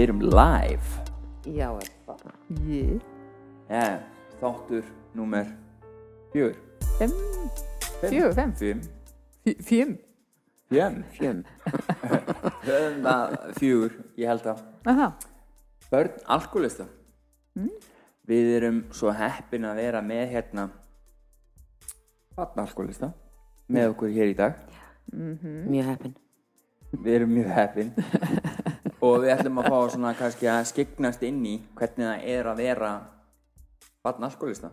Erum live Já, er bara. Ég. ja, Þáttur Fimm. Fjögur, fimm. Fimm Fj- Fjum. Fjön Fjum. Höfum það fjögur, ég held að Aha. Börn alkoholista Við erum svo heppin að vera með hérna Barn alkoholista Með okkur hér í dag Mjög heppin. Við erum mjög heppin Og við ætlum að fá svona kannski að skyggnast inn í Hvernig það er að vera Barn alkoholista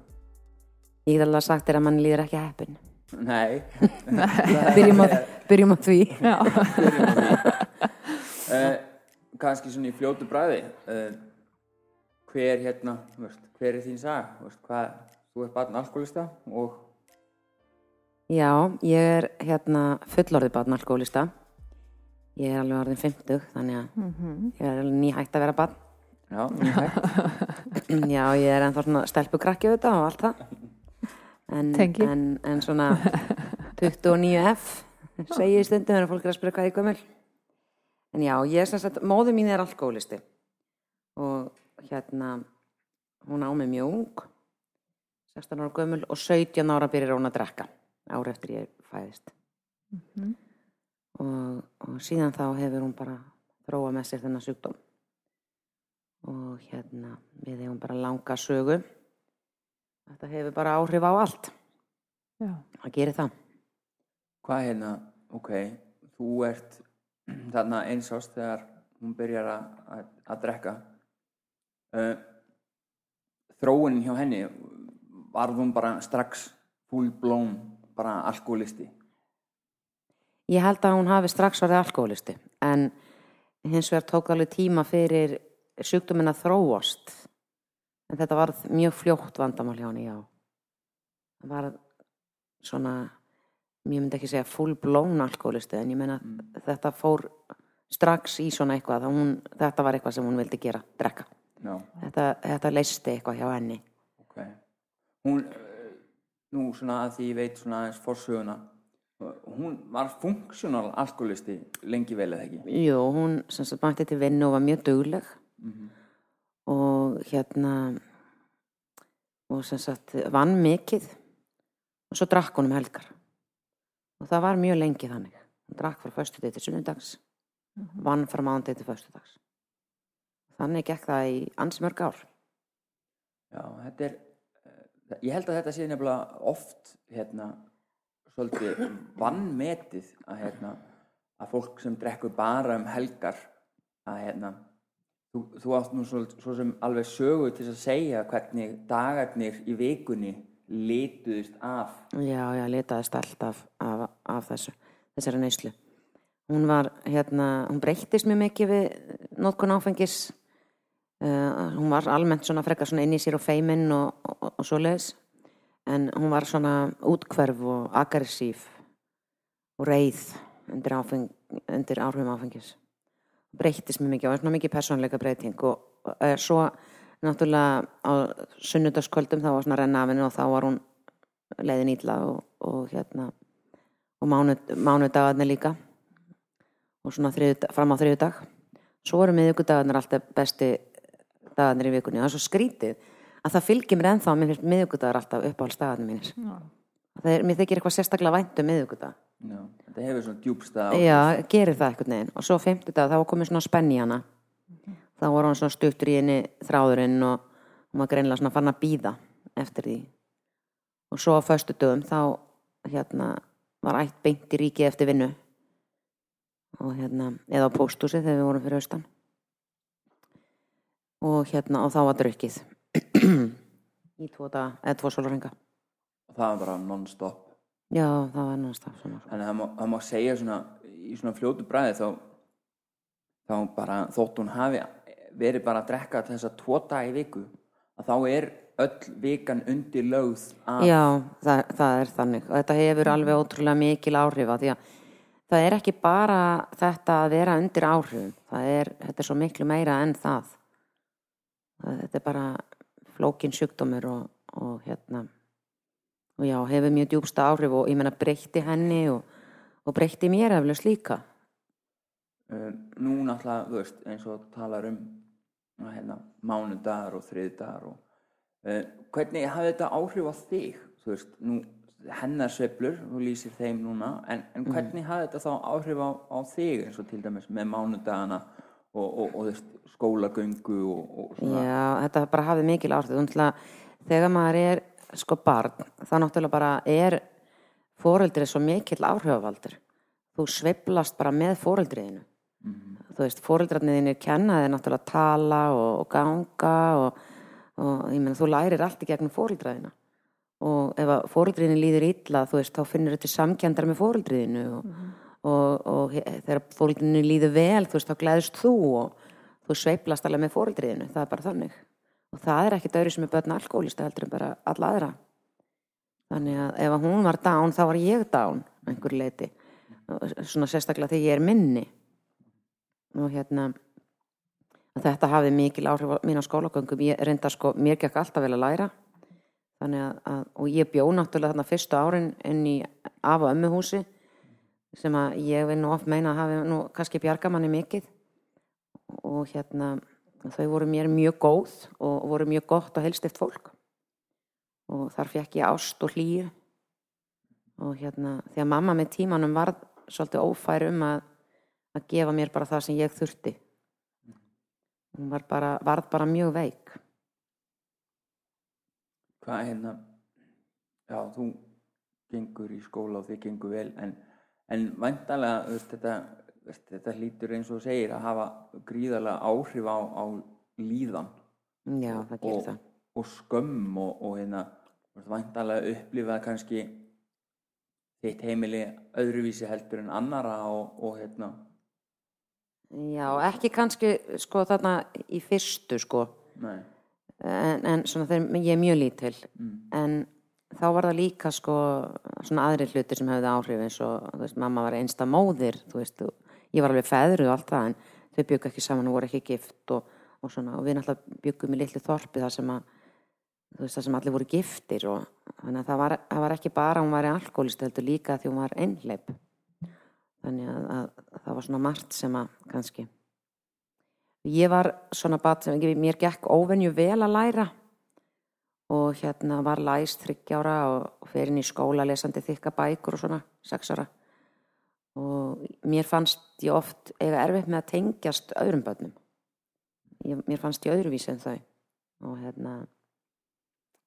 Ég get alveg sagt þér að mann líður ekki heppin. Nei Byrjum á, byrjum á því. Byrjum á því uh, kannski svona í fljótu bræði uh, hver hérna veist, hver er þín saga Þú veist, hvað, þú ert barn alkoholista og Já, ég er hérna fullorðið barn alkoholista. Ég er alveg orðin 50, þannig að ég er alveg nýhægt að vera barn. já. Já, ég er ennþá svona stelpukrakki auðvitað og allt það. En, en, en svona 29F segi ég stundum þegar fólk er að spyrja hvað ég gömul. En já, ég er sem sagt, móðu mín er alkoholisti og hérna, hún á mig mjög ung, 16 ára gömul og 17 ára byrjar hún að drekka ára eftir ég fæðist. Og, og síðan þá hefur hún bara þróa með sér þennan sjúkdóm. Og hérna við hefum bara langa sögu. Þetta hefur bara áhrif á allt. Já. það gerir það. Hvað hérna, ok þú ert þarna eins ást þegar hún byrjar að, að, að drekka. Uh, þróunin hjá henni varð hún bara strax full blown bara alkoholisti ég held að hún hafi strax orðið alkoholisti en hins vegar tók alveg tíma fyrir sjúkdóminn að þróast. En þetta varð mjög fljótt vandamál hjá henni, já. Það var svona ég myndi ekki segja full blown alkoholisti en ég meina þetta fór strax í svona eitthvað að hún, þetta var eitthvað sem hún vildi gera, drekka. Já. Þetta, þetta leisti eitthvað hjá henni. Ok. Hún, eh, nú svona að því ég veit svona aðeins forsöguna, hún var funksjónal alkoholisti lengi vel eða ekki? Jú, hún sem sagt mætti til vinnu og var mjög dugleg. Og hérna og sem sagt vann mikið. Og svo drakk hún um helgar. Og það var mjög lengi þannig. Hún drakk frá föstu til sunnudags. Vann frá mándið til föstudags. Þannig gekk það í ans mörg ár. Já, þetta er, eh, ég held að þetta sé nefnilega oft, hérna, svolítið vannmetið að, hérna, að fólk sem drekkur bara um helgar, að, hérna, þú, þú átt nú svo, svo sem alveg sögu til að segja hvernig dagarnir í vikunni lituðist af Já, já, litaðist alltaf af, af þessu, þessari neyslu. Hún var, hérna, hún breyttist mjög mikið við nótkun áfengis. Uh, hún var almennt svona frekar svona inn í sér og feiminn og, og, og svoleiðis. En hún var svona útkverf og aggressív og reið undir, áfeng, undir áhrifum áfengis. Breyttist mjög mikið og var svona mikið persónleika breyting og uh, svo náttúrulega á sunnudagskvöldum þá var svona renna af henni og þá var hún leiðin ítla og, og hérna og mánud, mánudagarnir líka og svona þriðudag, fram á þriðudag svo eru miðugudagarnir alltaf besti dagarnir í vikunni og það er svo skrítið að það fylgir mér ennþá mér finnst miðugudagar alltaf uppáhaldsdagarnir mínir. Já. það er, mér þykir eitthvað sérstaklega vænt um miðugudag Já, þetta hefur svona djúbstað já, gerir það eitthvað neginn og svo fimmtudag þá var komið svona spenn í hana. Þá var hann svona stuttur í henni þráðurinn og hún var greinlega svona fann að býða eftir því. Og svo á föstu dögum þá hérna var ætt beint í ríkið eftir vinnu. Og hérna eða á póstúsi þegar við vorum fyrir austan. Og hérna og þá var drukkið í tvo daga eða tvo sólurringa það var bara non-stop. Já það var svona Þannig að það má, það má segja svona í svona fljótu bræði þá, þá bara þótt hún hafi verið bara að drekka þessa tvo daga í viku að þá er öll vikan undir lögð af Já, það, það er þannig. Og þetta hefur alveg ótrúlega mikil áhrif af því að það er ekki bara þetta að vera undir áhrifum. Það er, þetta er svo miklu meira en Það- þetta er bara flókin sjúkdómur og, og hérna og já, hefur mjög djúbsta áhrif og ég meina breytti henni og, og breytti mér eflaust líka. Um, nú náttúrulega, þú veist, eins og talar um hérna, mánudagar og þriðdagar og uh, hvernig hafði þetta áhrif á þig? Þú veist, nú hennar sveiflur, þú lýsir þeim núna en, en hvernig hafði þetta þá áhrif á, á þig eins og til dæmis með mánudagana og, og, og skólagöngu og, Já, þetta bara hafði mikil áhrif. Þegar maður er sko barn, þá náttúrulega bara er foreldrið svo mikill áhrifavaldur. Þú sveiflast bara með foreldriðinu þú veist, foreldrarniðinir kenna þér náttúrulega að tala og, ganga og, og ég meina, þú lærir allt í gegnum foreldraðina og ef að foreldriðinu líður illa, þú veist, þá finnur þetta samkjandar með foreldriðinu og, og, og þegar foreldriðinu líður vel, þú veist, þá glæðist þú og þú sveiflast alveg með foreldriðinu, það er bara þannig. Og það er ekkit öðru sem er börn alkoholista heldur en bara alla aðra. Þannig að ef hún var down þá var ég down einhver leiti svona sérstaklega þegar ég er minni. Og hérna þetta hafði mikil áhrif á mína skólagöngum. Ég reynda sko, mér gekk alltaf vel að læra. Þannig að, að og ég bjó náttúrulega þarna fyrstu árin inn í af og ömmu húsi sem að ég vil nú oft meina að hafi nú kannski bjarga manni mikið. Og hérna þau voru mér mjög góð og voru mjög gott og helstift fólk. Og þar fekk ég ást og hlýju. Og hérna því að mamma með tímanum varð svolítið ófær um að, að gefa mér bara það sem ég þurfti. Hún var bara, varð bara mjög veik. Hvað hérna já, þú gengur í skóla og þið gengur vel en, en væntalega þú veist, þetta, veist, þetta hlýtur eins og segir að hafa gríðarlega áhrif á, á líðan. Já, það gerir og, það. og skömm og, og hérna væntalega upplifað kannski þitt heimili öðruvísi heldur en annara og, og hérna. Já, ekki kannski sko þarna í fyrstu sko. Nei, en, en svona þegar ég er mjög lítil. Mm, en þá var það líka sko svona aðri hlutir sem hefði áhrif eins og þú veist, mamma var einsta móðir þú veist, ég var alveg feðruð og allt það en þau byggu ekki saman og voru ekki gift og, og svona, og við náttúrulega byggum í litlu þorpi þar sem að þú veist, þar sem allir voru giftir og þannig að það var, það var ekki bara hún var í alkoholist heldur líka því hún var einhleip þannig að, að það var svona margt sem að kannski ég var svona bat sem mér gekk óvenju vel að læra og hérna var læst þryggjára og, fer inn í skóla lesandi þykka bækur og svona sex ára. Og mér fannst ég oft eiga erfitt með að tengjast öðrum börnum. Ég, mér fannst ég öðruvísi en þau. Og hérna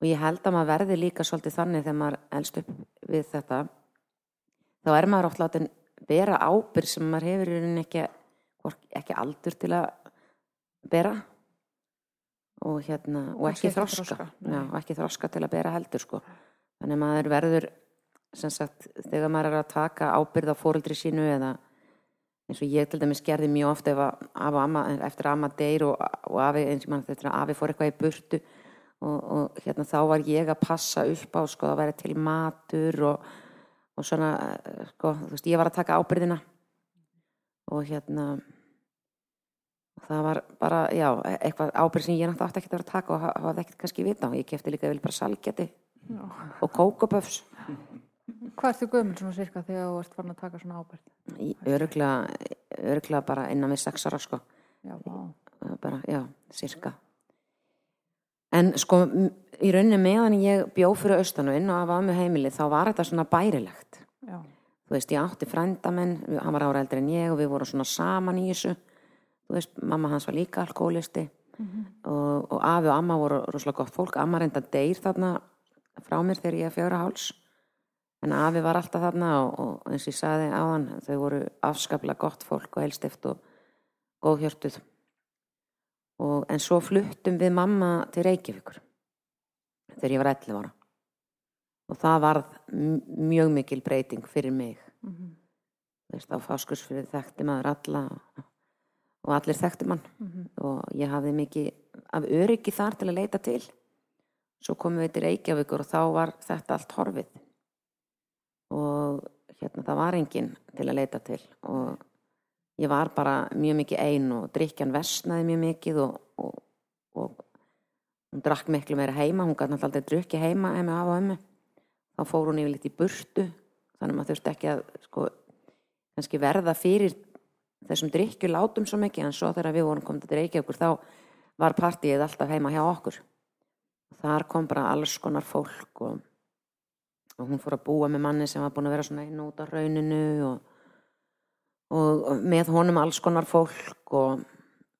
og ég held að maður verði líka svolítið þannig þegar maður elst upp við þetta. Þá er maður oft látin bera ábyrg sem maður hefur ekki, ekki aldur til að bera og hérna og ekki þroska, þroska. Já, og ekki þroska til að bera heldur sko. Þannig að maður verður sem sagt, þegar maður er að taka ábyrð á fóreldri sínu eða eins og ég til dæmis gerði mjög oft ef að, af og amma, eftir að amma deyr og, og afi, eins og mann þetta að afi fór eitthvað í burtu og, og hérna þá var ég að passa upp á sko að vera til matur og, og svona eh, sko, þú veist, ég var að taka ábyrðina. Og hérna það var bara, já, eitthvað ábyrð sem ég náttúrulega átti ekki að vera að taka og ha- hafði ekkert kannski vita og ég kefti líka vel bara salgeti Já. og kókaböfs Hvað ertu gömul svona cirka þegar þú ert farin að taka svona ábyrgð? öruglega, öruglega bara innan við sex ára sko. Já, bara, já, sirka. En sko í rauninni meðan ég bjó fyrir austanu inn og af með heimili þá var þetta svona bærilegt. Já, þú veist, ég átti frændamenn hann var ára eldri en ég og við vorum svona saman í þessu þú veist, mamma hans var líka alkoholisti og, og afi og amma voru rosalega gott fólk. Amma reynda deyr þarna frá mér þegar ég er fjögra háls en afi var alltaf þarna og, og eins og ég sagði á hann þau voru afskaplega gott fólk og helstift og góðhjörtuð. Og, en svo fluttum við mamma til Reykjavíkur þegar ég var 11 ára. Og það varð mjög mikil breyting fyrir mig. Mhm. þú veist, á fáskursfyrir þekkti maður alla og, og allir þekkti mann. Mhm. og ég hafði mikið af öryggi þar til að leita til. Svo komum við til Reykjavíkur og þá var þetta allt horfið. Og hérna það var enginn til að leita til. Og ég var bara mjög mikið ein og drikjan versnaði mjög mikið og, og, og hún drakk miklu meira heima. Hún gæti aldrei drukki heima heima af og ömmu. Þá fór hún yfir litt í burtu þannig að maður þurfti ekki að sko, verða fyrir þessum drikkju látum svo mikið en svo þegar við vorum komið til Reykjavíkur þá var partíið alltaf heima hjá okkur. Þar kom bara alls konar fólk og, og hún fór að búa með manni sem var búin að vera svona inn út á rauninu og, og, og með honum alls konar fólk og,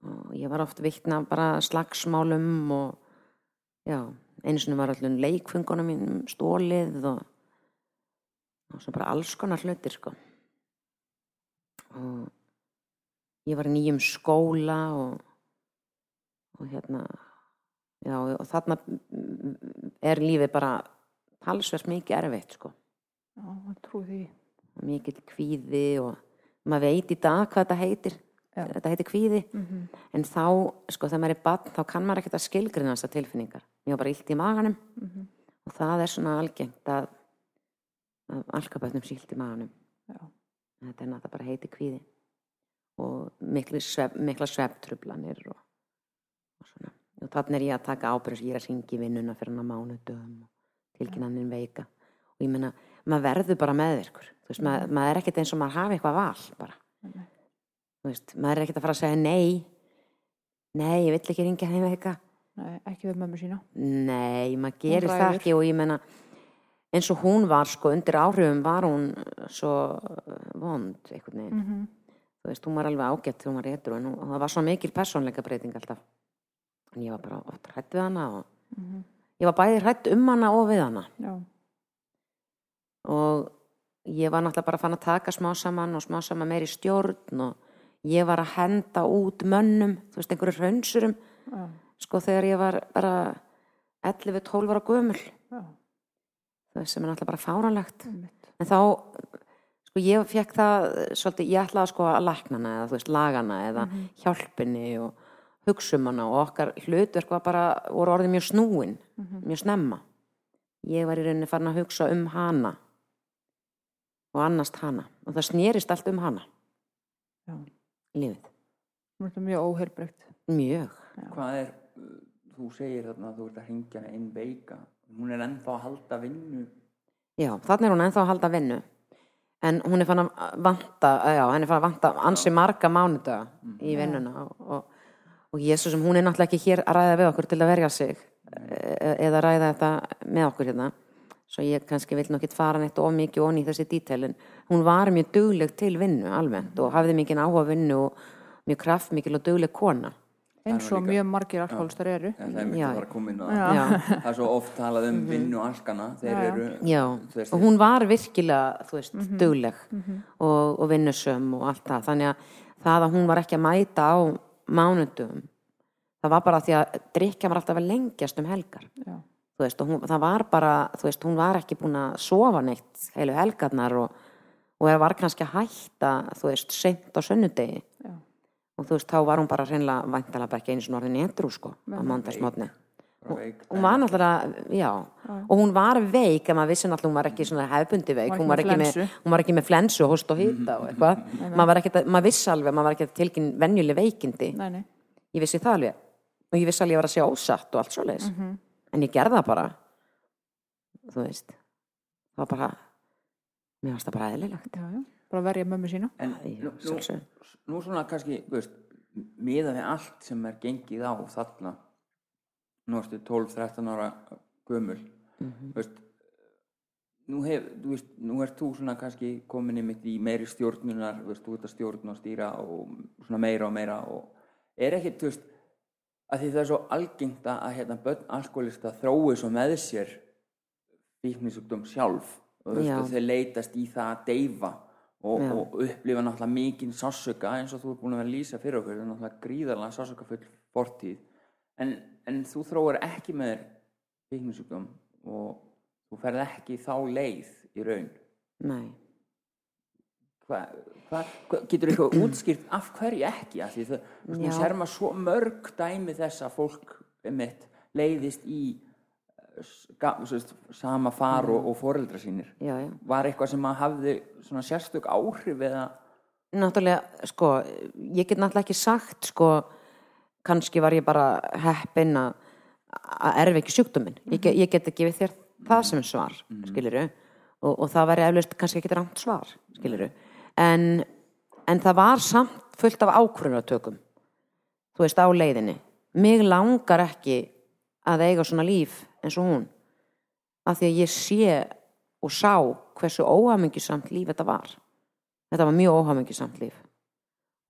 og ég var oft vittna bara slagsmálum og já, einu sinni var allir leikfungunum mínum stólið og og svo bara alls konar hlutir sko. Og ég var í nýjum skóla og, og hérna já og þarna er lífið bara talsverð mikið erfitt sko Já, hann trú því. mikið kvíði og maður veit í dag hvað þetta heitir Já. þetta heitir kvíði Mm en þá sko þegar maður er bann þá kann maður ekkert að skilgrina þessar tilfinningar ég var bara illt í maganum Mhm. og það er svona algengt að, að alkabötnum sílt í maganum Já. þetta er náttúrulega bara heiti kvíði svef, mikla sveftrublanir og, og svona. Og þannig er ég að taka ábyrðis ég er að ringi vinnuna fyrir hann að mánudöfum og tilkynnanin veika. Og ég meina, maður verður bara meðvirkur. Þú veist, maður, maður er ekkert eins og maður hafi eitthvað val bara, Nei. þú veist, maður er ekkert að fara að segja nei. Nei, ég vill ekki ringja þeim veika. Nei, ekki við mömmu sína. Nei, maður gerir það ekki. Og ég menna eins og hún var sko undir áhrifum var hún svo vond einhvern veginn, Mm þú veist, hún var alveg ágætt þegar hún var en hún, og það var svo mikil persónleika breyting alltaf en ég var bara oft hrætt við hana og Mhm. ég var bæði hrætt um hana og við hana Já. og ég var náttúrulega bara fann að taka smá saman og smá saman meir í stjórn og ég var að henda út mönnum, þú veist, einhverju raunsurum Já. sko þegar ég var bara 11-12 ára gömul Já. þú veist, sem er náttúrulega bara fáranlegt en þá sko ég fekk það svolítið, ég ætlaði sko að læknana eða þú veist, lagana eða hjálpinni og hugsa um hana og okkar hlutverk var bara, voru orðið mjög snúin mjög snemma. Ég var í rauninni farin að hugsa um hana og annast hana og það snerist allt um hana. Já. lífið, mjög óheilbreykt. mjög. Hvað er, þú segir þarna að þú ert að hringja hana inn veika hún er ennþá að halda vinnu. Já, þannig er hún ennþá að halda vinnu en hún er fann að vanta já, henni er fann að vanta ansi marga mánudaga í vinnuna og, og, og Jésu sem hún er náttúrulega ekki hér að ræða við okkur til að verja sig e- eða ræða þetta með okkur hérna. Svo ég kannski vil nokkið fara neitt of mikið onni í þessi dítelin hún var mjög dugleg til vinnu almennt og hafði mikið áhuga vinnu og mjög kraftmikil og dugleg kona Eins og mjög margir alkoholistar eru. en það er myndið að fara að koma inn á það. Já, það er svo oft talað um vinnu alkana þeir eru veist, og hún var virkilega þú veist, dugleg og, og vinnusöm og allt það. Þannig að það að hún var ekki að mæta á mánudum það var bara því að drikja var alltaf að lengjast um helgar. Veist, og hún, það var bara, þú veist, hún var ekki búin að sofa neitt heilu helgarnar og, og það var kannski að hætta, þú veist, seint á sunnudegi. Já. Og þú veist, þá var hún bara hreinlega væntalega bara ekki einu sinni orðin etru, sko, á mándagsmotni hún var náttúrulega, já. Og hún var veik, en maður vissi náttúrulega hún var ekki svona hefbundi veik, hún var ekki með, hún var ekki með flensu, host og hýta og eitthvað, maður var ekki, maður vissi alveg maður var ekki tilkyn venjuleg veikindi. Nei, nei. ég vissi það alveg. Og ég vissi alveg að ég var að segja ósatt og allt svo leis en ég gerði það bara. Þú veist. Það var bara mér varst það bara eðlilegt. Já, já. Bara verja mömmu sína. en nú, nú, nú svona kannski þú veist, miða við allt sem er gengið á þarna nú ertu 12-13 ára gömul Mhm. þú veist nú, hef, þú veist, nú ert þú svona kannski komin í mitt í meiri stjórnunar þú veist, þú ert að stjórna og stýra og svona meira og meira og er ekkert, þú veist að því það er svo algengt að hérna börn alkoholista þrói svo með sér fíknisugdum sjálf og þú veist, og þeir leitast í það að deyfa og, og upplifa náttúrulega mikinn sásuka eins og þú er búin að vera að lýsa fyrir okkur. Það er náttúrulega gríðarlega sásuka full fortíð. En, en þú þróir ekki með þér fíknisugdum og þú ferð ekki þá leið í raun. Nei, hva, hva, getur eitthvað útskýrt af hverju ekki? Því það, þú sér maður svo mörg dæmi þess að fólk mitt leiðist í eh, ska, svo veist, sama far og, og foreldra sínir. Já, já. Var eitthvað sem að hafði svona sérstök áhrif eða? Náttúrulega, sko, ég get náttúrulega ekki sagt, sko, kannski var ég bara heppin að erfi ekki sjúkdóminn. Ég, get- ég get ekki við þér það sem svar, mm og, og það væri eflaust kannski ekki rámt svar, skiliru. En, en það var samt fullt af ákvörðunatökum þú veist á leiðinni. Mig langar ekki að eiga svona líf eins og hún. Af því að ég sé og sá hversu óhamingisamt líf þetta var. Þetta var mjög óhamingisamt líf.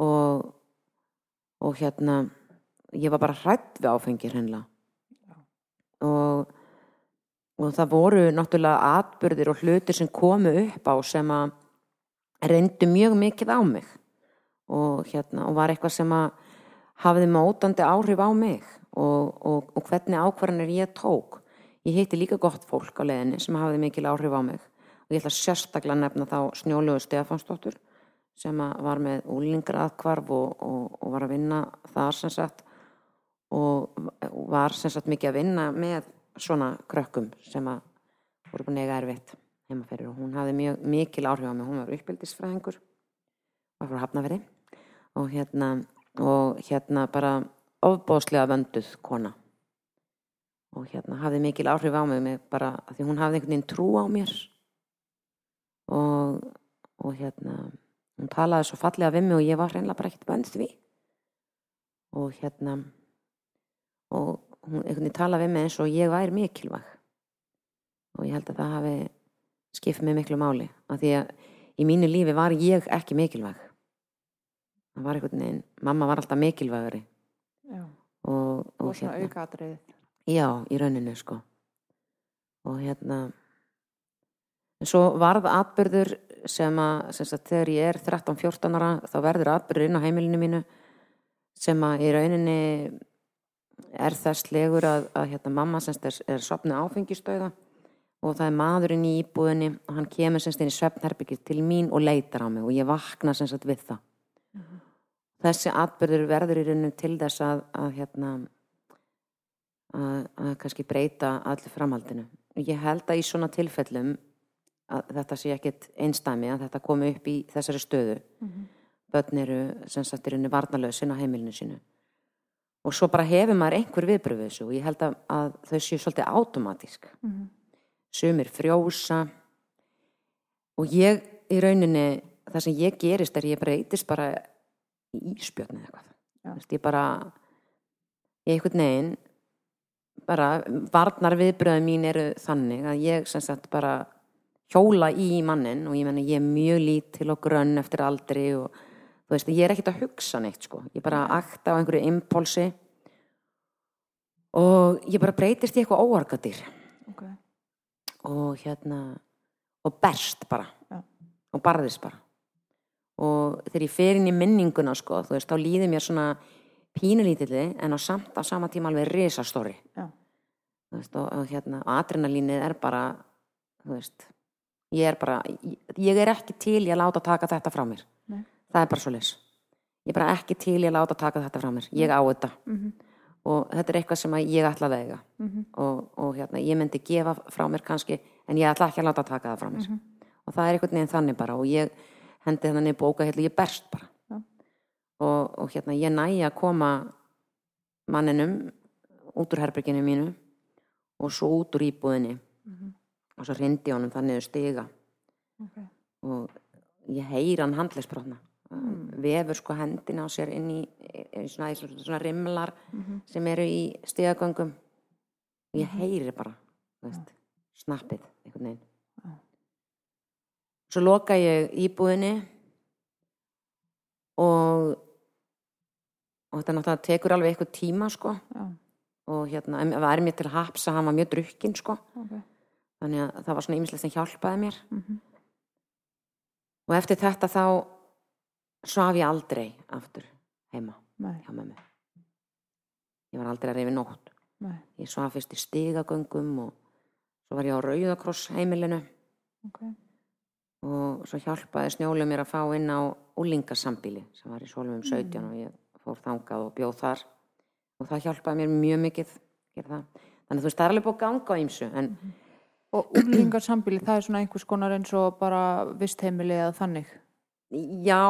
Og og hérna ég var bara hrætt við áfengi hreinlega. Og, og það voru náttúrulega atbyrðir og hlutir sem komu upp á sem að reyndu mjög mikið á mig. Og hérna og var eitthvað sem að hafiði mótandi áhrif á mig. Og, og hvernig ákvarðanir ég tók ég hitti líka gott fólk á leðinni sem hafiði mikil áhrif á mig. Og ég ætla sérstaklega að nefna þá Snjólegu Stefansdóttur sem var með úlingraðkvarf og, og, og var að vinna þar sem sagt og var sem sagt mikið að vinna með svona krökkum sem að voru búin eiga erfitt heima fyrir. Og hún hafði mjög mikil áhrif á mig. Hún var uppbyldisfræðingur var frá Hafnaveri og hérna og hérna bara ofbóðslega vönduð kona og hérna hafði mikil áhrif á mig bara því hún hafði einhvern veginn trú á mér. Og, og hérna hún talaði svo fallega við mig og ég var hreinlega bara ekkert bönd því. Og hérna og hún einhvern veginn talaði við mig eins og ég væri mikilvæg. Og ég held að það hafi skipt mig miklu máli af því að í mínu lífi var ég ekki mikilvæg. Það var einhvern veginn mamma var alltaf mikilvægari. Já. og, og, og hérna. aukaðrið Já, í rauninu sko. Og hérna en svo varð atbyrður sem að sem sagt, þegar ég er 13-14 ára þá verður atbyrður inn á heimilinu mínu sem að í rauninni er þess legur að, að hérna, mamma semst er, er sopnið áfengistöða og það er maðurinn í íbúðinni og hann kemur semst inn í svefnherbyggið til mín og leitar á mig og ég vakna semst við það. Þessi atbyrður verður í rauninu til þess að, að hérna að, að kannski breyta allir framhaldinu. Ég held að í svona tilfellum að þetta sé ekkit einstæmi að þetta komi upp í þessari stöðu. Bönn eru sem sagt í rauninni varnalösin á heimilinu sínu. Og svo bara hefur maður einhver viðbröð við þessu og ég held að, að þau séu svolítið automatísk. Sumir frjósa og ég í rauninni, það sem ég gerist er ég breytist bara í íspjötni eða eitthvað. Já. Ég bara, ég einhvern veginn bara varnar viðbröðin mín eru þannig að ég sem sagt bara hjóla í mannin og ég menna ég er mjög lítil og grönn eftir aldri og þú veist ég er ekkert að hugsa neitt sko. Ég bara akta á einhverju impulsi og ég bara breytist í eitthvað óargadir ok, og hérna og berst bara Já. og barðist bara. Og þegar ég fer inn í minninguna sko, þú veist, þá líður mér svona pínulítilli en á samt á sama tíma alveg risastóri. Og, hérna, adrenalínið er bara þú veist ég er bara, ég, er ekki til ég að láta taka þetta frá mér. Nei. það er bara svo leys ég er bara ekki til ég að láta taka þetta frá mér. Ég á þetta. Mhm, og þetta er eitthvað sem ég ætla að vega. Mhm, og, og hérna, ég myndi gefa frá mér kannski en ég ætla ekki að láta taka það frá mér. Mhm, og það er einhvern veginn þannig bara og ég hendi þannig bóka hérna, ég berst bara. Og, og hérna ég næ að koma manninum út úr herberginu mínu og svo út úr íbúðinni. Mhm, og svo reyndi honum það niður stiga. Ok, og ég heyr hann handlegsbrotna Mm. vefur sko hendina á sér inn í, í svona, í svona, svona rimlar mhm, sem eru í stigagöngum. Og ég heyri bara veist, snappið einhvern veginn. Svo loka ég íbúðinni og og þetta náttúrulega tekur alveg eitthvað tíma sko. Já, og hérna, það er mér til að hapsa hann var mjög drukkin sko. Ok, þannig að það var svona ýmislegt sem hjálpaði mér. Mhm, og eftir þetta þá svaf ég aldrei aftur heima hjá mömmu. Ég var aldrei að reyfi nótt. Nei, ég svaf fyrst í stigagöngum og svo var ég á Rauðakross heimilinu. Ok, og svo hjálpaði snjólu mér að fá inn á úlingasambíli sem var í Sólumum 17 Mm. og ég fór þangað og bjóð þar. Og það hjálpaði mér mjög mikið þannig að þú veist það er alveg búið að ganga á ýmsu en og úlingarsambíli það er svona einhvers konar eins og bara vistheimili eða þannig? Já,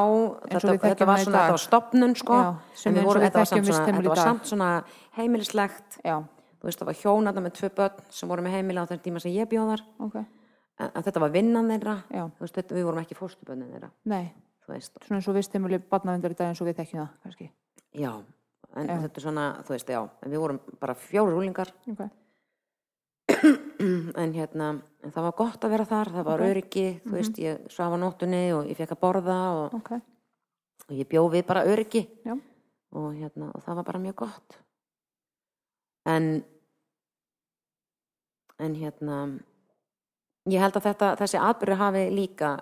þetta, við þetta var svona þetta var stopnun sko. Já, en við við þetta var svona, þetta var samt svona heimilislegt. Já, þú veist það var hjónarna með tvö börn sem voru með heimili á þeim tíma sem ég bjóðar ok, en, en þetta var vinnan þeirra. Veist, þetta, við vorum ekki fóstubönnin þeirra. Nei. Svona eins og vistheimili barnavendar í dag eins og við þekkjum það kannski já en Já. þetta er svona, þú veist, já en við vorum bara fjóru rúlingar okay. en hérna, en það var gott að vera þar það var Ok. öryggi, þú veist, ég svaf á nóttunni og ég fekk að borða og, ok, og ég bjó við bara öryggi Já. og hérna, og það var bara mjög gott en en hérna ég held að þetta, þessi atbyrður hafi líka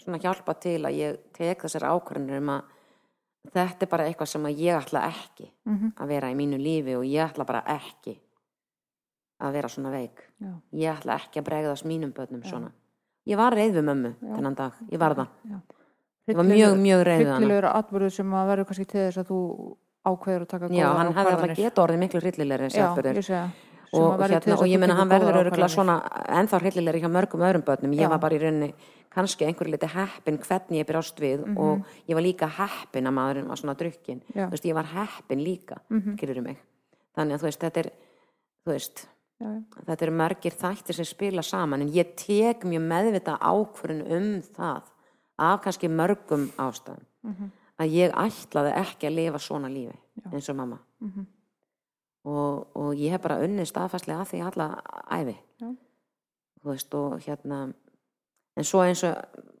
svona hjálpa til að ég tek þessar ákvörðunir um að þetta er bara eitthvað sem að ég ætla ekki mm að vera í mínu lífi og ég ætla bara ekki að vera svona veik. Já, ég ætla ekki að bregðast mínum börnum svona. Ég var reið við mömmu Já. þennan dag, ég var það. Já. ég var mjög, mjög reið við hana. hryllilegur atbyrður sem að verður kannski til þess að þú ákveður að taka já, góðar hann hefði alltaf geta orðið miklu hryllilegri já, og, hérna, og ég tekur hann verður öruglega svona ennþá hryllilegri hjá mörgum öðrum börnum. Ég Já. var bara í rauninni kannski einhverju liti heppin hvernig ég brást við og ég var líka heppin að maðurinn var svona drukkin. Já. þú veist, ég var heppin líka mm mig þannig að þú veist, þetta er þú veist, já, já. þetta eru margir þættir sem spila saman en ég tek mjög meðvita ákvörðin um það af kannski mörgum ástæðum Mhm. að ég ætlaði ekki að lifa svona lífi eins og mamma Mhm. og, og ég hef bara unnið staðfastlega að því alla æfi þú veist og hérna en svo eins og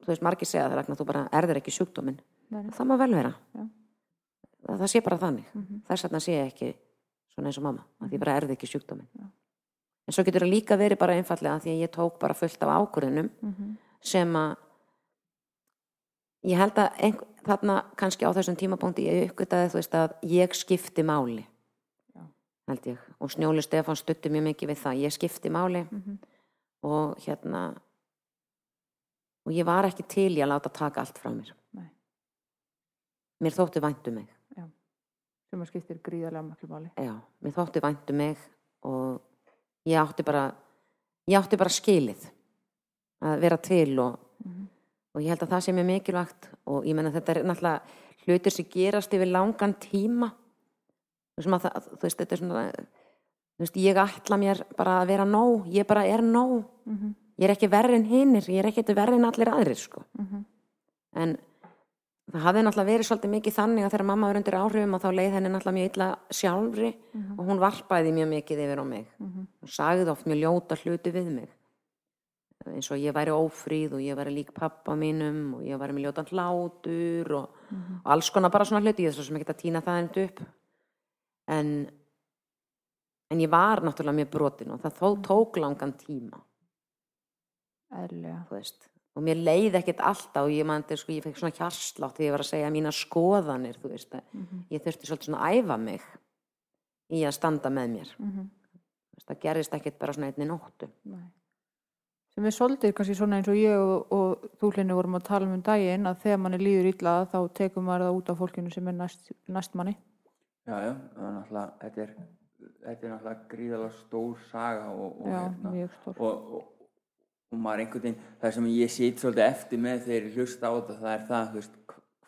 þú veist margir segja það Ragnar, þú bara erður ekki sjúkdóminn Nei, það má vel vera Já. það, það sé bara þannig Mhm. þess vegna sé ég ekki svona eins og mamma að því bara erði ekki sjúkdóminn Já. en svo getur það líka verið bara einfallega því að ég tók bara fullt af ákvörðunum Mhm. sem að ég held að einhver, þarna kannski á þessum tímapunkti ég uppgötaði þú veist að ég skipti máli Já. held ég og Snjóli Stefán stutti mjög mikið við það ég skipti máli Mhm. og hérna og ég var ekki til í að láta taka allt frá mér Nei. mér þótti væntu mig sem að skiptir gríðarlega maklu máli já, mér þótti væntu mig og ég átti bara ég átti bara skilið að vera til og, Mhm. og ég held að það sé mjög mikilvægt og ég menna þetta er náttúrulega hlutir sem gerast yfir langan tíma það, þú veist þetta er svona þú veist, ég ætla mér bara að vera nóg ég bara er nóg Mhm. Ég er ekki verri en hinnir, ég er ekki verri en allir aðrir sko. Mhm. en það hafði náttúrulega verið svolítið mikið þannig að þegar mamma var undir áhrifum og þá leið henni náttúrulega mjög illa sjálfri og hún varpaði mjög mikið yfir á mig. Mhm. og sagði oft mjög ljóta hluti við mig. Eins og ég væri ófríð og ég væri lík pappa mínum og ég væri með ljótan hlátur og, og alls konar bara svona hluti ég er svo sem ekki að týna það endur upp. En en ég var náttúrulega mjög brotin og það þó tók langan tíma og mér leið ekkert alltaf og ég mandi sko, ég fekk svona hjarslátt þegar ég var að segja mína skoðanir þú veist, að Mhm. ég þurfti svolítið svona að æfa mig í að standa með mér Mhm. Þú veist, það gerist ekkert bara svona einni nóttu Nei. sem er svolítið kannski svona eins og ég og, og þú hlinni vorum að tala um um daginn að þegar manni líður illa þá tekum maður það út af fólkinu sem er næst, næst manni Já, já, það er náttúrulega, þetta er, þetta er náttúrulega gríðalega stór saga og, og, já, hérna, og, og, og maður einhvern veginn, það sem ég sýt svolítið eftir með þegar ég hlusta á þetta, það er það, þú veist,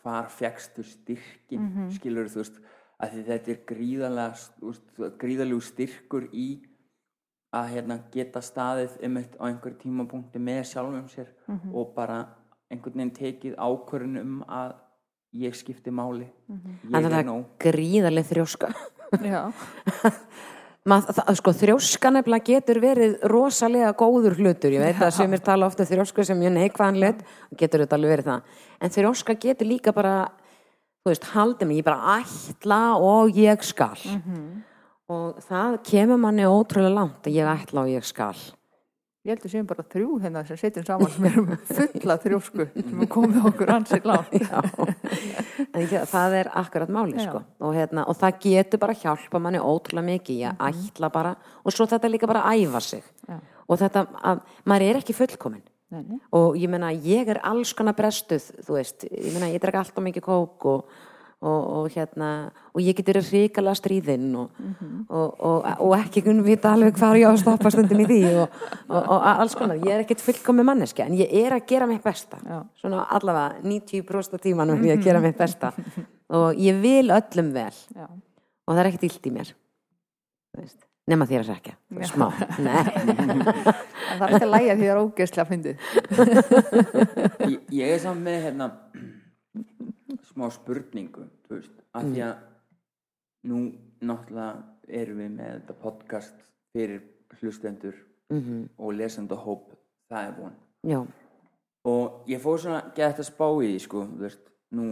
hvar fegstu styrkin, mm skilur þú veist, að því þetta er gríðalega, gríðalegu styrkur í að hérna geta staðið einmitt á einhver tímapunkti með sjálfum sér og bara einhvern veginn tekið ákvörðun um að ég skipti máli, en ég það er er nóg. gríðarlega þrjóska. Já, Mað, það, sko, þrjóska nefnilega getur verið rosalega góður hlutur. Ég veit að sumir tala ofta um þrjósku sem mjög neikvæðan hlut getur þetta alveg verið það. En þrjóska getur líka bara þú veist, haldið mig, ég bara ætla og ég skal. Og það kemur manni ótrúlega langt að ég ætla og ég skal ég heldur séum bara þrjú hérna sem setjum saman sem erum fulla þrjósku sem er komið okkur ansið ég, það er akkurat máli sko. og, hérna, og það getur bara hjálpa manni ótrúlega mikið, ég ætla bara og svo þetta líka bara að æfa sig. Já. og þetta að maður er ekki fullkomin Nei, nei. og ég meina ég er alls konar brestuð þú veist, ég meina ég dreg alltaf mikið kók og, og, og hérna og ég getur ríkala stríðinn og, og, og, og ekki kunn vita alveg hvað ég á að stoppa stundin í því og, og alls konar, ég er ekkert fullkomi manneski en ég er að gera mitt besta. Já. svona allavega 90% af tímanum er ég að gera mitt besta. Og ég vil öllum vel. Já. og það er ekkert illt í mér. Nema þér að rekja smá, það er ekki að lægja því það er ógeðslega fyndið. Ég, ég er samt með hérna smá spurningu veist, af því að nú náttúrulega erum við með þetta podcast fyrir hlustendur mhm, og lesendahóp það er já, og ég fór svona gett að spá í því sko, veist, nú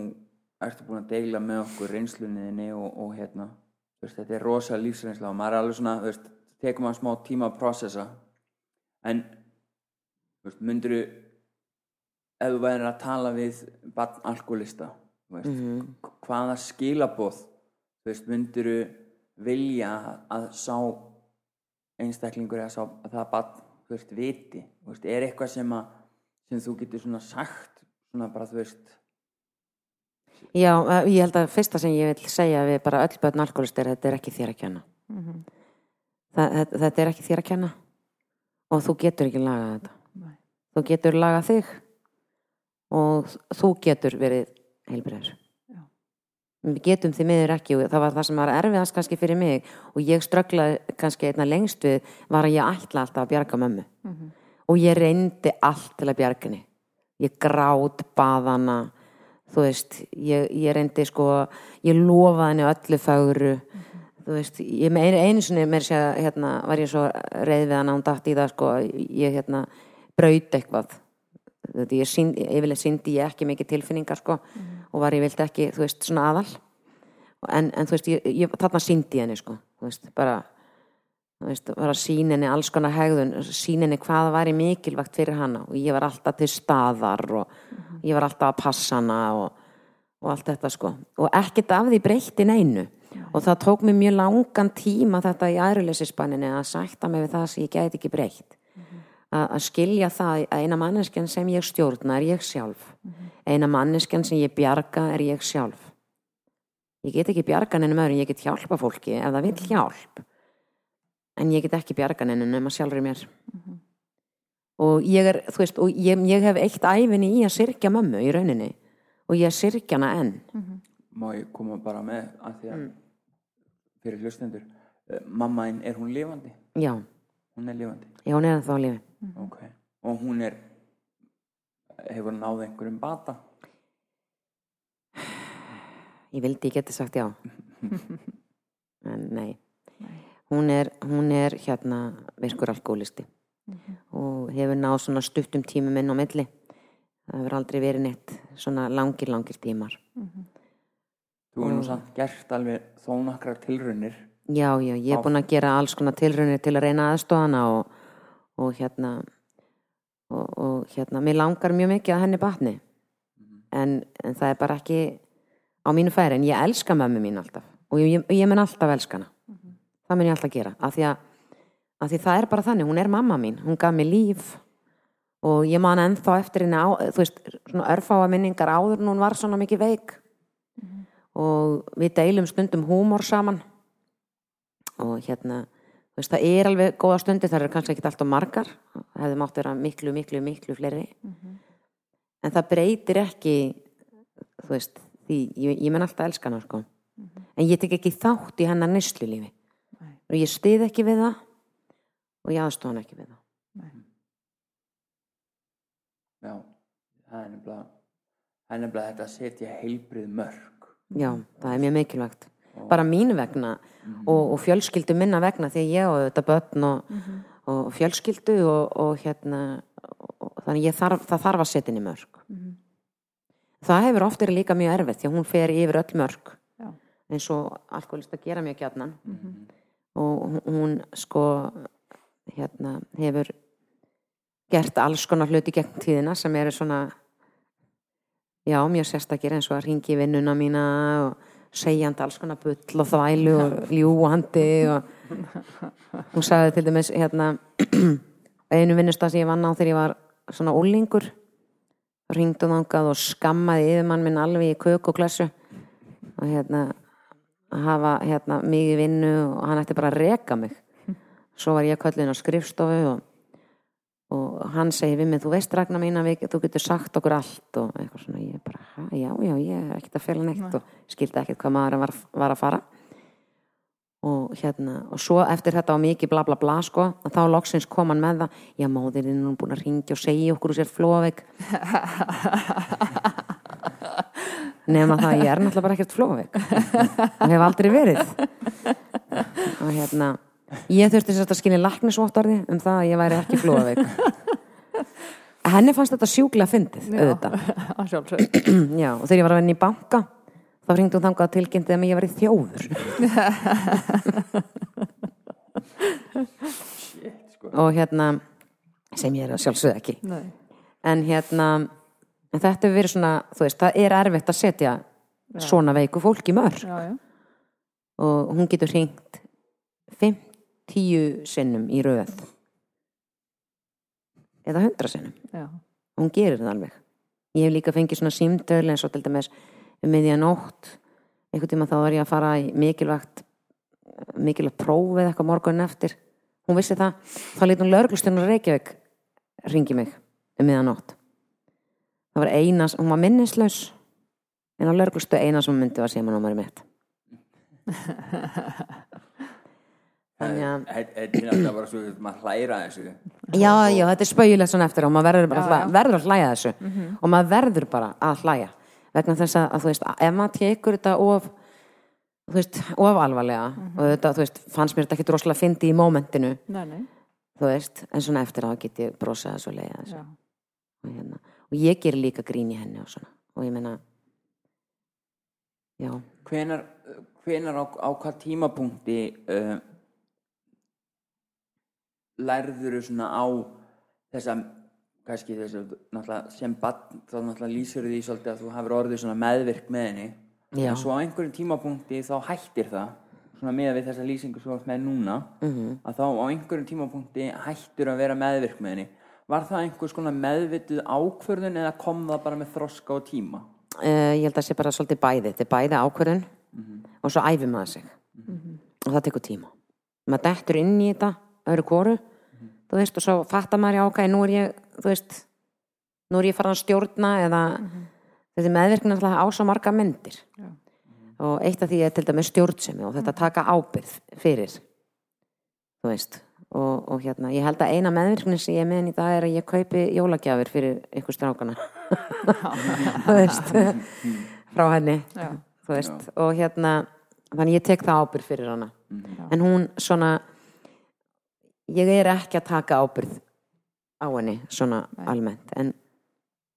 ertu búin að deila með okkur reynslunniðinni og, og hérna, veist, þetta er rosa lífsreynsla og maður er alveg svona, tekur maður smá tíma að processa en, myndirðu ef þú værir að tala við barn alkoholista, veist, mhm, hvaða skilaboð, þú veist, myndirðu vilja að sá einstaklingur eða sá að það barn, þú veist, viti, þú veist, er eitthvað sem að sem þú getur svona sagt svona bara, þú veist? Já, eh, ég held að fyrsta sem ég vil segja við bara öll börn alkoholist er þetta er ekki þér að kenna. Mhm. Þa, þetta, þetta er ekki þér að kenna. Og þú getur ekki lagað þetta. Nei. þú getur lagað þig. Og þú getur verið heilbriður Já. við getum því miður ekki og það var það sem var erfiðast kannski fyrir mig og ég strögglaði kannski einna lengst við var að ég ætla alltaf að bjarga mömmu. Mhm. og ég reyndi allt til að bjarga henni. Ég grát baðana þú veist, ég, ég reyndi sko, ég lofaði henni öllu fagru þú veist, ég með einu, einu sinni mér sé að hérna, var ég svo reið við hana hún datt í það sko, ég hérna braut eitthvað þetta, ég sínd, yfirlega síndi ég ekki mikið tilfinningar sko og var ég vildi ekki, þú veist, svona aðal. En, en þú veist, ég, ég þarna síndi henni sko, þú veist, bara þú veist, var að sína henni alls konar hegðun sína henni hvað var í mikilvægt fyrir hana. Og ég var alltaf til staðar og ég var alltaf að passa hana og, og allt þetta sko. Og ekkert af því breytti neinu. Og það tók mér mjög langan tíma þetta í aðruleysisbanninni að sætta mig við það sem ég gæti ekki breytt að að skilja það að eina manneskjan sem ég stjórna er ég sjálf. Eina manneskjan sem ég bjarga er ég sjálf. Ég get ekki bjarga neinum öðrum, ég get hjálpa fólki ef það vil hjálp. En ég get ekki bjarga neinum nema sjálfur mér. Og ég er, þú veist, og ég, ég hef eitt æfinni í að syrkja mömmu í rauninni. Og ég syrkja hana enn. Má ég koma bara með að því að Mm. fyrir hlustendur uh, mamma þín, er hún lifandi? já, hún er lifandi, já, hún er ennþá á lífi ok. Og hún er hefur náð einhverjum bata? Ég vildi ég geti sagt já. En nei. Hún er, hún er hérna virkur alkoholisti og hefur náð svona stuttum tímum inn á milli. Það hefur aldrei verið neitt svona langir, langir tímar. Þú hefur nú samt gert alveg þó nokkrar tilraunir. Já, já, ég er búin að gera alls konar tilraunir til að reyna aðstofana og, og hérna og, og hérna, mér langar mjög mikið að henni batni. En, en það er bara ekki á mínu færi, en ég elska mömmu mín alltaf. Og ég, ég, ég mun alltaf elska hana. Það mun ég alltaf gera af því að, af því það er bara þannig, hún er mamma mín hún gaf mér líf. Og ég man ennþá eftir henni á, þú veist, svona örfáa minningar áður en hún var svona mikið veik. Og við deilum stundum húmor saman. Og hérna veist, það er alveg góða stundi það eru kannski ekki alltaf margar. Það hefði mátt vera miklu, miklu, miklu fleiri. En það breytir ekki þú veist, því ég, ég menn alltaf elska hana sko. En ég tek ekki þátt í hennar nýslu lífi. Nei. og ég stið ekki við það og ég aðstofa hann ekki við það. Já, það er nefnilega það er nefnilega þetta að setja heilbrið mörg já, það er mjög mikilvægt. Bara mín vegna og, og fjölskyldu minna vegna því að ég og þetta börn og, og fjölskyldu og, og hérna og, þannig þarf, það þarf að setja inn í mörg það hefur oft verið líka mjög erfitt því að hún fer yfir öll mörg Já. eins og alkoholista gera mjög gjarnan. Og hún- sko hérna hefur gert alls konar hluti gegn tíðina sem eru svona já, mjög sérstakir eins og að ringi vinnuna mína og segjandi alls konar bull og þvælu og ljúandi og hún sagði til dæmis hérna einu vinnustaf sem ég vann á þegar ég var svona úlingur ringdu þangað og skammaði yfirmann minn alveg í kök og glassu og hérna að hafa hérna mig í vinnu og hann ætti bara að reka mig. Svo var ég köllin á skrifstofu og, og hann segi við mig þú veist Ragnar mín að þú getur sagt okkur allt og eitthvað svona. Ég bara, "Ha, já, já, ég er ekkert að fela neitt og skildi ekkert hvað maður var, var að fara. Og hérna og svo eftir þetta á mikið bla bla bla sko þá loksins kom hann með það já, móðirinn er nú búin að ringja og segja okkur úr sér flóveik nema það að ég er náttúrulega bara ekkert flóveik og hef aldrei verið. Og hérna ég þurfti þess að skilja laknisvottarði um það að ég væri ekki flóveik henni fannst þetta sjúklega fyndið auðvitað. Já, og þegar ég var að vinna í banka þá hringdi hún þangað að tilkynnti að ég var í þjóður sko. og hérna sem ég er að sjálfsögða ekki. Nei. en hérna en þetta hefur verið svona, þú veist, það er erfitt að setja svona veiku fólk í mörg. Já, já, og hún getur hringt 50 sinnum í röð. Eða 100 sinnum. Já, og hún gerir það alveg. Ég hef líka fengið svona símtöl eins og til dæmis um miðja nótt. Einhvern tíma þá var ég að fara í mikilvægt mikilvægt próf eða eitthvað morgun eftir. Hún vissi það, þá lítið hún lögreglustjónur Reykjavík ringi mig um miðja nótt. Það var eina, hún var minnislaus en á lögreglustu eina sem hún myndi var símanúmeri mitt. þannig að Þetta er náttúrulega bara svo að maður hlæra þessu. Já, já, þetta er spauðilegt svona eftir og maður verður, bara, Já, að hlæ- verður að hlæja þessu. Og maður verður bara að hlæja. Vegna þess að, að þú veist, ef maður tekur þetta of þú veist, of alvarlega og þetta, þú veist, fannst mér þetta ekki droslega fyndi í mómentinu, þú veist en svona eftir á get ég brosað þessu og leiða þessu og, hérna, og ég ger líka grín í henni og svona. Og ég meina já, hvenar, hvenar á, á hvað tímapunkti uh, lærður svona á þessa kannski þess að náttúrulega sem bann þá náttúrulega lýsir því svolítið að þú hafur orðið svona meðvirk með henni. Já. en svo á einhverjum tímapunkti þá hættir það svona með við þessa lýsingu ert með núna Mhm. að þá á einhverjum tímapunkti hættur að vera meðvirk með henni. Var það einhvers konar meðvituð ákvörðun eða kom það bara með þroska og tíma? Uh, ég held að sé bara svolítið bæði. Þetta er bæði ákvörðun og svo æfir maður sig. Og það tekur tíma. Maður dettur inn í þetta öðru kóru þú veist og svo fattar maður já ok, nú er ég þú veist, nú er ég farin að stjórna eða þetta er meðvirkni alltaf á svo marga myndir. Já. og eitt af því er til dæmis stjórnsemi og þetta taka ábyrð fyrir þú veist. Og, og hérna, ég held að eina meðvirkni sem ég er með henni í dag er að ég kaupi jólagjafir fyrir ykkur strákana. Þú veist frá henni Já. þú veist, og hérna þannig ég tek það ábyrð fyrir hana. En hún svona ég er ekki að taka ábyrð á henni svona almennt en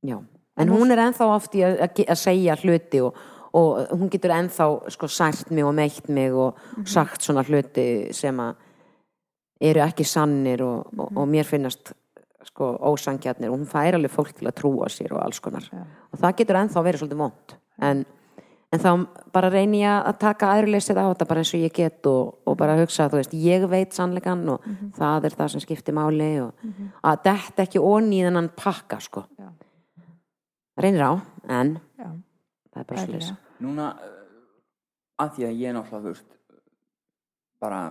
já, en hún er ennþá oft í að, að, að segja hluti og, og hún getur ennþá sko sært mig og meitt mig og sagt svona hluti sem að eru ekki sannir og, og, og mér finnast sko ósangjarnir og hún fær alveg fólk til að trúa sér og alls konar. Já. og það getur ennþá verið svolítið vond en, en þá bara reyni ég að taka aðurleysið á þetta bara eins og ég get og, og bara hugsa, þú veist, ég veit sannleikan og það er það sem skiptir máli og að þetta ekki onni í þennan pakka, sko. Já. reynir á, en já, það er bara slis. Núna, uh, að því að ég náttúrulega, þú veist, bara,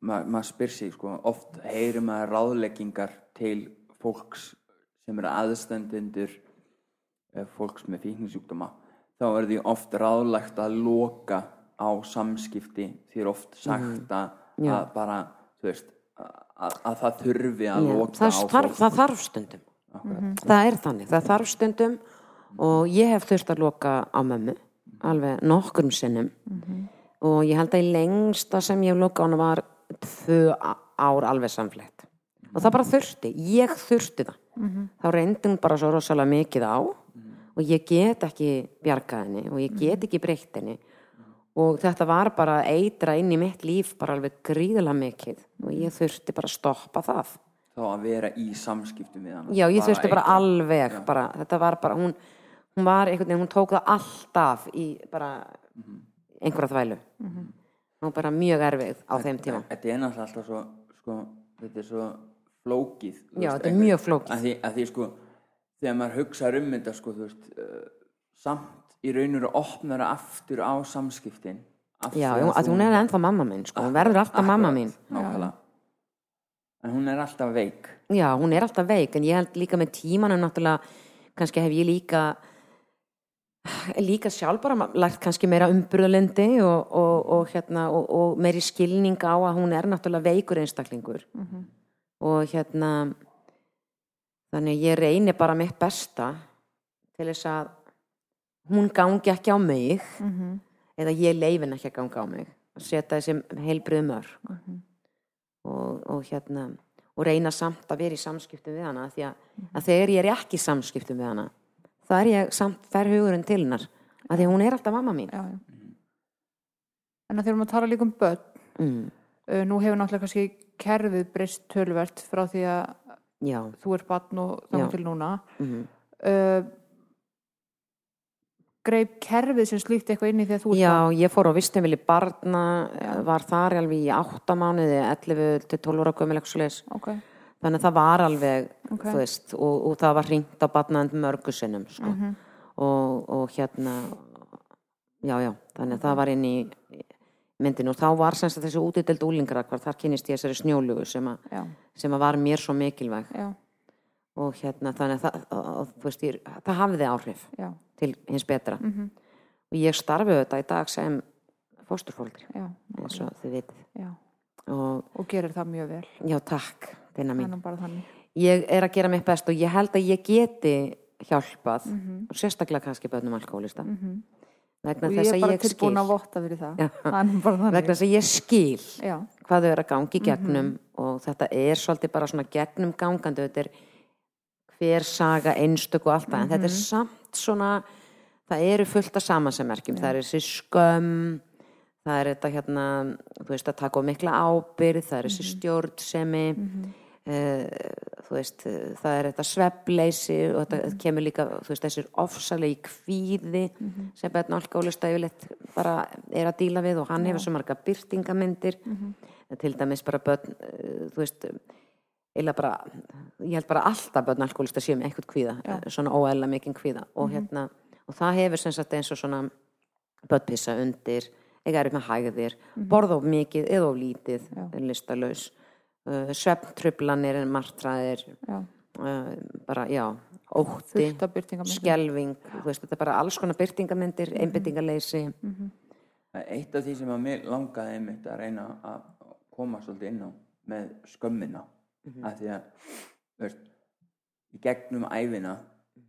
ma maður spyr sig, sko, oft heyrir maður ráðleggingar til fólks sem eru aðstendindur fólks með fíknisjúkdóma, þá er því oft ráðlegt að loka á samskipti, því er oft sagt að, Já. að bara, þú veist, að, að það þurfi að Já, loka það, á fólk. það þarf stundum. Akkurat. það er þannig, það þarf stundum og ég hef þurft að loka á mömmu alveg nokkrum sinnum. Og ég held að í lengsta sem ég hef lokað á hana var tvö á- ár alveg samfleytt. Og það bara þurfti, ég þurfti það. Þá reyndi hún bara svo rosalega mikið á og ég get ekki bjargað henni og ég get ekki breytt henni og þetta var bara að eitra inn í mitt líf bara alveg gríðlega mikið og ég þurfti bara að stoppa það Þá að vera í samskiptum við hana. Já, ég Bara þurfti bara eitra. alveg bara, þetta var bara, hún, hún var einhvern veginn, hún tók það alltaf í bara einhverja þvælu hún var bara mjög erfið á þeim tíma Þetta er náttúrulega alltaf svo, sko, þetta er svo flókið. Já, veist, þetta er mjög flókið. Að því, að því, sko, þegar maður hugsa um þetta, sko, þú veist, uh, samt í raun og veru opnar það aftur á samskiptin. af Já, að þú- hún er ennþá mamma mín, sko, hún verður alltaf mamma mín Nákvæmlega. En hún er alltaf veik. Já, hún er alltaf veik, en ég held líka með tímanum náttúrulega, kannski hef ég líka líka sjálf bara lært kannski meira umburðalindi og, og, og, hérna, og, og meiri skilning á að hún er náttúrulega veikur einstaklingur og hérna þannig ég reyni bara mitt besta til þess að hún gangi ekki á mig Mhm. eða ég leifin ekki að ganga á mig að setja þessi heilbriðu mörg Mhm. og, og hérna og reyna samt að vera í samskiptum við hana því að, að þegar ég er ekki í samskiptum við hana það er ég samt fer hugurinn til hennar að því að hún er alltaf mamma mín já, já. En að þegar maður tala líka um börn, mm, uh, nú hefur náttúrulega kannski kerfið breyst tölvert frá því að já, þú er barn og Já. þannig til núna. mm, Uh, greip kerfið sem slíkt eitthvað inn í því að þú ert já barn? ég fór á vistumvili barna var þar alveg í 8 mánuði 11 til 12 ára gömul eitthvað svoleiðis. Ok, þannig að það var alveg Ok. þú veist, og, og það var hringt á barnaðand mörgu sinnum sko. Mhm. og, og hérna já já, þannig að það var inn í myndinu og þá var semst að þessi útideld úlingar hvar þar kynist ég þessari snjólugu sem, já, sem að var mér svo mikilvæg. Já, og hérna þannig að það, veist, ég, það hafiði áhrif já, til hins betra. Mhm, og ég starfi þetta í dag sem fósturfóldri já, eins og þið já. og Og gerir það mjög vel. já takk, er mín ég er að gera mitt best og ég held að ég geti hjálpað Mhm, og sérstaklega kannski bönnum alkoholista mhm. Vegna ég þess er að bara ég skil. tilbúin að votta fyrir það. Er bara vegna þess að ég skil Já, hvað þau eru að gangi gegnum Mhm. og þetta er svolítið bara svona gegnum gangandi þetta er hver saga einstök og allt það. En þetta er Mhm. samt svona það eru fullt af samansemmerkjum það er þessi skömm það er þetta hérna þú veist að taka á mikla ábyrð það er þessi Mhm. stjórnsemi. Þú veist eh, það er þetta svefleysi og þetta Mhm. kemur líka veist þessir ofsalegi kvíði Mhm. sem bæðin alkoholista yfirleitt bara er að díla við og hann hefur svo marga byrtingamyndir Mhm. til dæmis bara börn uh, þú veist bara, ég held bara alltaf börn alkoholista séu með eitthvað kvíða Já. eh, svona óæðla mikinn kvíða og hérna og það hefur sem sagt eins og svona börnpissa undir eiga er upp með hægðir, borða of mikið eða of lítið, Já. Uh, svefntrublanir en martraðir já. uh, bara, já, ótti þú veist, þetta er bara alls konar byrtingamyndir, Mhm. einbyttingaleysi Eitt af því sem að mér langaði einmitt að reyna að koma svolítið inn á með skömmina af því að veist, í gegnum æfina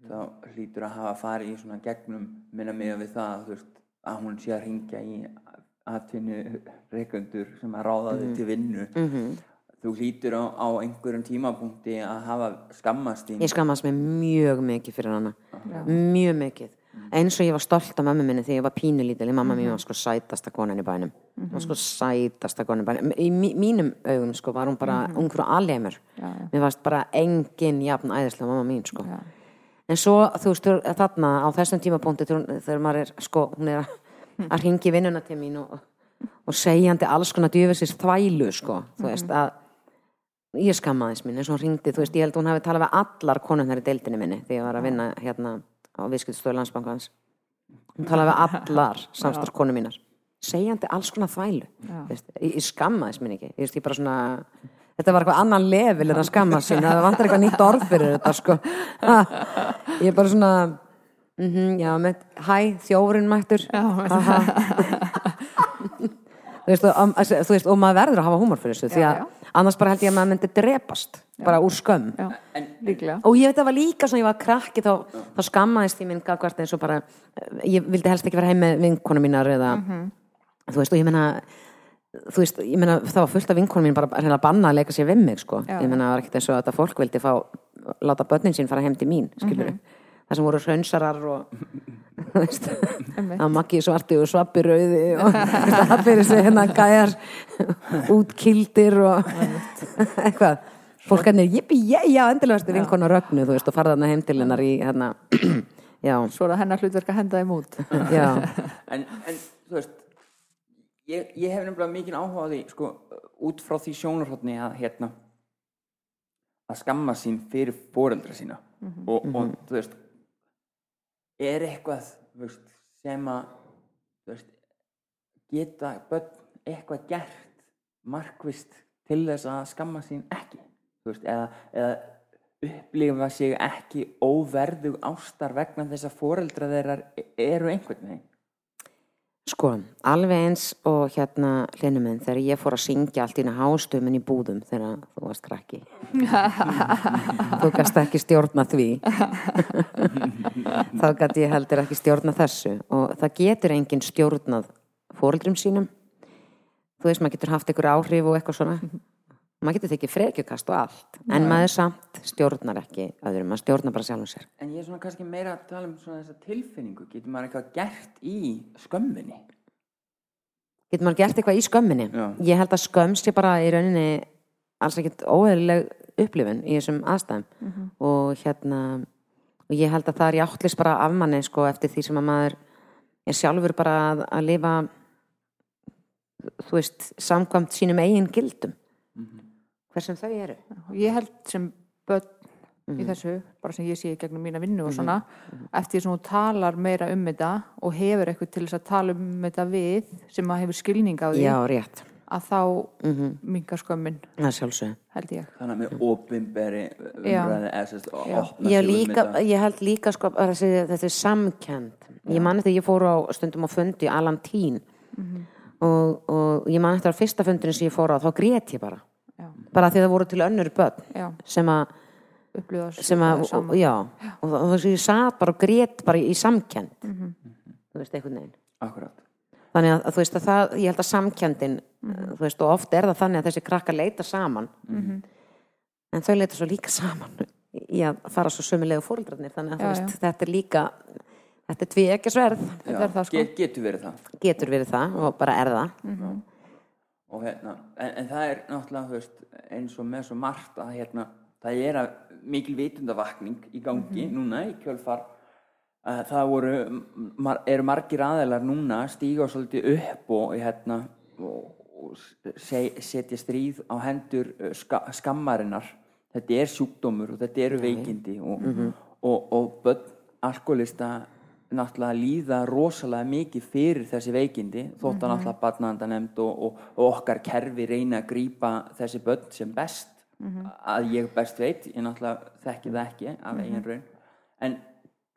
þá hlýtur að hafa farið í svona gegnum minna mig við það veist, að hún sé að ringja í atvinnu reikundur sem að ráða þig til vinnu. Mm þú hlýtur á, á einhverjum tímapunkti að hafa skammast þín. Ég skammast mig mjög mikið fyrir hana. Já. mjög mikið. Eins og ég var stolt af mamma minni þegar ég var pínulítil. Mamma mín var sko sætasta konan í bænum. Hún var sko sætasta konan í bænum. Í mí- mínum augum sko var hún bara mm -hmm. ungfrú alheimur. Já, já. mér varst bara engin jafn æðislega mamma mín sko. Já. en svo þú veist þarna á þessum tímapunkti þegar maður er sko hún er að, að ringi vinnuna til mín og, og segjandi alls konar djöfisins þvælu sko þú veist að ég skammaðist mín eins og hún ringdi, þú veist, ég held að hún hafi talað við allar konunnar í deildinni minni þegar ég var að vinna hérna á viðskiptstöðu landsbankans. Hún talaði við allar samstarfskonu mínar segjandi alls konar þvælu. Ég, ég skammaðist mín ekki. Ég ég bara svona þetta var eitthvað annan level en að skamma sín það vantar eitthvað nýtt orð fyrir þetta sko. Ég bara svona mm já, með, hæ, þjófurinn mættur. Þú veist, og, þú veist, og maður verður að hafa húmor fyrir þessu því Já, að annars bara held ég að maður myndi drepast bara úr skömm. Já, líklega. og ég veit það var líka svona, ég var krakki þá, þá skammaðist ég minn gagvart eins og bara ég vildi helst ekki vera heim með vinkonu mínar eða, þú veist, og ég meina þú veist, ég meina það var fullt af vinkonu mín bara að banna að leika sér við mig sko. Já, ég meina það var ekkert eins og að þetta fólk vildi fá láta börnin sín fara heim til mín skilur það sem voru hrönsarar og þú veist, Einmitt. að makki svarti og svappi rauði og það fyrir sig hérna gæjar útkildir og eitthvað. Fólk hann er, jippi, já, já, endilega verður vinkona rögnu, þú veist, og farða hana heim til hennar í hérna, já, Svo er það hennar hlutverk að henda þeim út. en, en þú veist ég, ég hef nefnilega mikið áhuga á því sko, út frá því sjónarhóttni að hérna að skamma sín fyrir foreldra sína. Og, og þú veist er eitthvað veist, sem að veist, geta börn eitthvað gert markvist til þess að skamma sín ekki veist, eða, eða upplifa sig ekki óverðug ástar vegna þess að foreldra þeirra eru einhvern veginn Sko, alveg eins og hérna hlinu minn þegar ég fór að syngja allt í einu hástömmin í búðum þegar þú varst krakki. Þú gast ekki stjórna því. Þá gæti ég heldur ekki stjórna þessu. Og það getur enginn stjórnað fóreldrum sínum. Þú veist maður getur haft einhver áhrif og eitthvað svona maður getur tekið frekjukast og allt en maður samt stjórnar ekki öðrum, maður stjórnar bara sjálfum sér. En ég er svona kannski meira að tala um svona þessa tilfinningu. Getur maður eitthvað gert í skömminni? getur maður gert eitthvað í skömminni? Já. ég held að skömm sé bara í rauninni alls ekkert óeðlileg upplifun í þessum aðstæðum. Og hérna og ég held að það er játlis bara af manni sko eftir því sem að maður er sjálfur bara að, að lifa þú veist samkvæmt sínum eigin gildum hver sem þau eru. Ég held sem börn Mhm. í þessu, bara sem ég sé gegnum mína vinnu og svona, eftir því sem þú talar meira um þetta og hefur eitthvað til þess að tala um þetta við sem að hefur skilning á því já, rétt, að þá mm mingar skömmin, held ég. Þannig að með opinberi Já. umræði ég, líka, ég held líka sko þetta er samkend ég man eftir að ég fór á stundum á fundi Alan Tín og, og ég man eftir að fyrsta fundinu sem ég fór á þá grét ég bara bara því að það voru til önnur börn já, sem að, upplifa sem að saman. já, og það þess að ég satt bara og grét bara í samkend þú veist, einhvern veginn. Akkurat. þannig að, þú veist að það, ég held að samkendin þú veist, og oft er það þannig að þessi krakka leita saman. En þau leita svo líka saman í að fara svo sömulegu fóreldrarnir þannig að þú Já, veist, þetta er líka þetta er tví ekki sverð er sko. Get, getur verið það. getur verið það og bara er það Og, hérna, en, en það er náttúrulega veist, eins og með svo margt að hérna, það er að mikil vitundavakning í gangi núna í kjölfar að það voru, mar, eru margir aðeinar núna að stíga svolítið upp og, hérna, og, og se, setja stríð á hendur uh, ska, skammarinnar. Þetta er sjúkdómur og þetta eru veikindi og, og, og börn alkoholista náttúrulega líða rosalega mikið fyrir þessi veikindi þótt að náttúrulega barnaðandanemnd og, og, og okkar kerfi reyna að grípa þessi börn sem best að ég best veit, ég náttúrulega þekki það ekki af eigin raun. En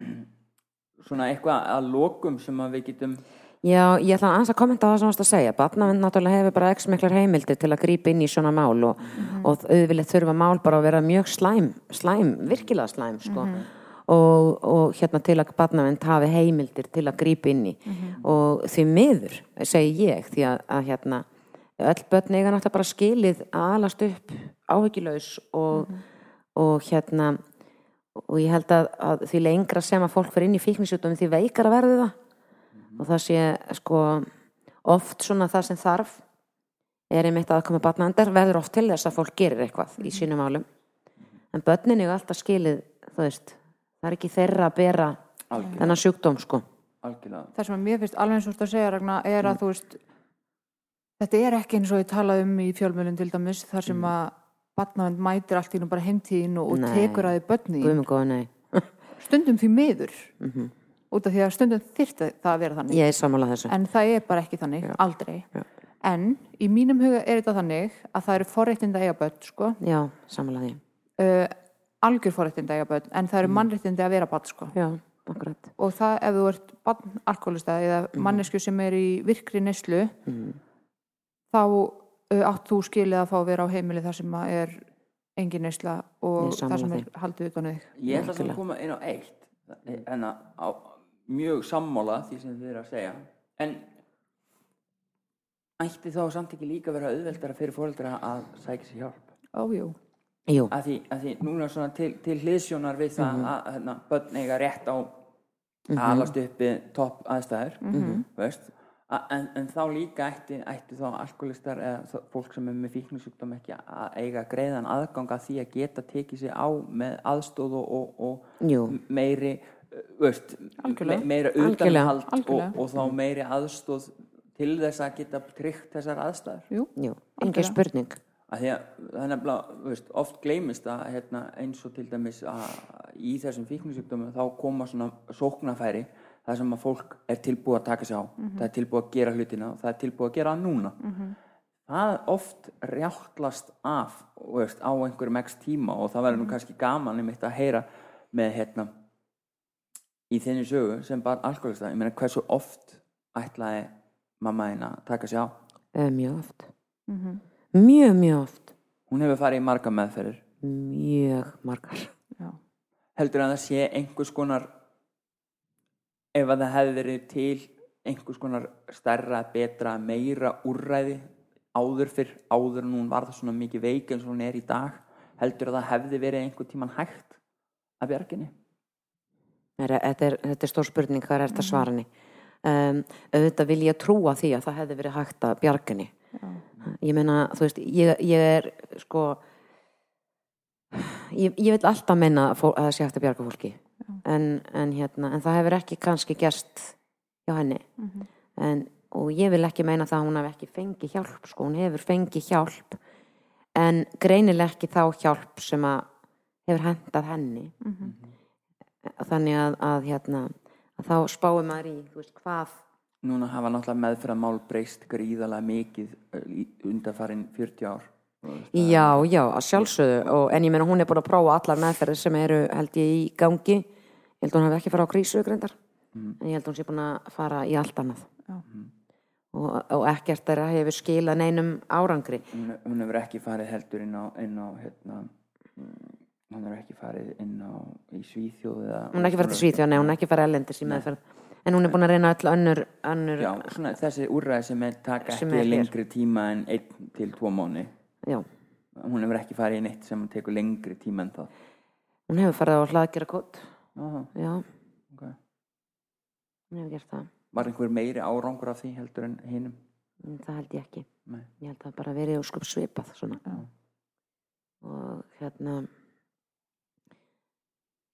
svona eitthvað að lokum sem að við getum Já, ég ætla aðeins að kommenta á það sem varst að segja. Batnavend náttúrulega hefur bara x miklar heimildir til að grípa inn í svona mál og, og auðvitað þurfa mál bara að vera mjög slæm, slæm virkilega slæm sko. Og, og hérna til að Batnavend hafi heimildir til að grípa inn í. Og því miður, segi ég því að, að hérna öll börn eiga náttúrulega bara skilið að alast upp áhyggjulegs og, og hérna og ég held að, að því lengra sem að fólk fyrir inn í fíknisjútum því veikara verði það. Og það sé sko oft svona það sem þarf er einmitt aðkomi batnaðandar verður oft til þess að fólk gerir eitthvað í sínum málum. En börnin er alltaf skilið þú veist, það er ekki þeirra að bera Algjörlega. þennan sjúkdóm sko. Algjörlega. Það sem að mér finnst alveg eins og þú ert að segja Ragnar er að þú veist þetta er ekki eins og ég talaði um í fjölmjölun til dæmis þar sem að batnavend mætir allt í nú bara heimtíðin og, og tekur að þið börni stundum því miður út af því að stundum þyrfti það að vera þannig. Ég er sammála þessu. En það er bara ekki þannig, aldrei. En í mínum huga er þetta þannig að það eru forréttinda eiga börn sko, já, uh, algjör forréttinda eiga börn en það eru mannréttindi að vera börn sko. Já, akkurat. Og það ef þú ert barn alkoholista eða mannesku sem er í virkri neslu þá uh, átt þú skilið að fá að vera á heimili þar sem að er engin nesla og það sem er haldið utan þig. Ég ætla að koma inn á eitt en að á, mjög sammála því sem þið eru að segja. En ætti þá samt ekki líka vera auðveldara fyrir fóreldra að sækja sér hjálp? Ójú, jú, að því, að því núna svona til, til hliðsjónar við það Mhm. að hérna, börn eiga rétt á að alast uppi topp aðstæður Mhm. veist. A- en, en þá líka ætti, ætti þá alkoholistar eða fólk sem er með fíknusjúkdóm ekki að eiga greiðan aðgang að því að geta tekið sig á með aðstóð og, og, meiri veist, me, meira utanhald og, og þá meiri aðstóð til þess að geta tryggt þessar aðstæður. Jú, jú, engin spurning að því að það er nefnilega veist, oft gleymist að hérna, eins og til dæmis að í þessum fíknusjúkdómum þá koma svona sóknafæri það sem að fólk er tilbúið að taka sig á. Það er tilbúið að gera hlutina og það er tilbúið að gera núna. Það oft rjáttlast af veist, á einhverjum x tíma og það verður nú kannski gaman einmitt að heyra með hérna í þinni sögu sem bara alkoholista ég meina hversu oft ætlaði mamma þín að taka sig á? Uh, mjög oft. Mhm. Mjög, mjög oft. Hún hefur farið í marga meðferðir. Mjög margar. Já. heldur að það sé einhvers konar ef að það hefði verið til einhvers konar stærra, betra, meira úrræði áður fyrr, áður en hún var það svona mikið veik eins og hún er í dag heldur að það hefði verið einhver tíman hægt að bjarginni? Er- Þetta er, þetta er stór spurning hvað er þetta svarani um, auðvitað vil ég trúa því að það hefði verið hægt að bjarginni ég meina, þú veist, ég, ég er sko ég, ég vil alltaf meina að, það sé að bjarga fólki. En, en, hérna, en það hefur ekki kannski gerst hjá henni. En, og ég vil ekki meina það að hún hef ekki fengið hjálp sko, hún hefur fengið hjálp. En greinilega ekki þá hjálp sem að hefur hendað henni. Þannig að, að, hérna, að þá spáum maður í þú veist, hvað núna hafa náttúrulega meðferðamál breyst gríðalega mikið í undanfarin 40 ár. Já, já, að sjálfsögðu. Og, en ég meina hún er búin að prófa allar meðferðir sem eru held ég í gangi. Ég held að hún hafi ekki farið á krísu greindar en ég held að hún sé búin að fara í allt annað. Já. og, og ekkert þeirra hefur skilað neinum árangri. Hún, hún hefur ekki farið heldur inn á, inn á hérna, mm, hún hefur ekki farið inn á í Svíþjóð eða, hún er ekki farið til Svíþjóð, nei, hún er ekki farið ellendis í meðferð en hún er búin að reyna öll önnur, önnur Já, svona þessi úrræði sem er taka Sem ekki er lengri tíma en einn til tvo mánu já, hún hefur ekki farið í neitt sem tekur lengri tíma en það. Hún hefur farið á hlaðgera kótt Aha, já, ok. hún hefur gert það. Var einhver meiri árangur af því heldur en hinum? En það held ég ekki. Nei. ég held að það bara verið óskup svipað svona. Já. og hérna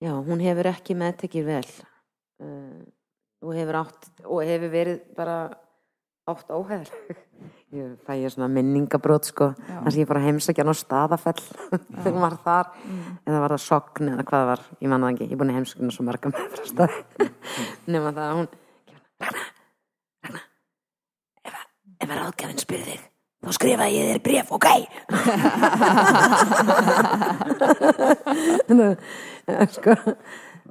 já, hún hefur ekki meðtekið vel uh, og hefur átt og hefur verið bara átt óheðleg ég fæ ég svona minningabrót sko. Þar sem ég fór að heimsækja hann á staðafell þegar hún var þar. Eða var það sogn eða hvað það var, ég manna ekki. Ég er búin að heimsækja hann svo marga með frá stað nema það að hún Ragna, Ragna ef, að- ef að ráðgjafinn spyrir þig þá skrifaði ég þér bréf, ok? Sko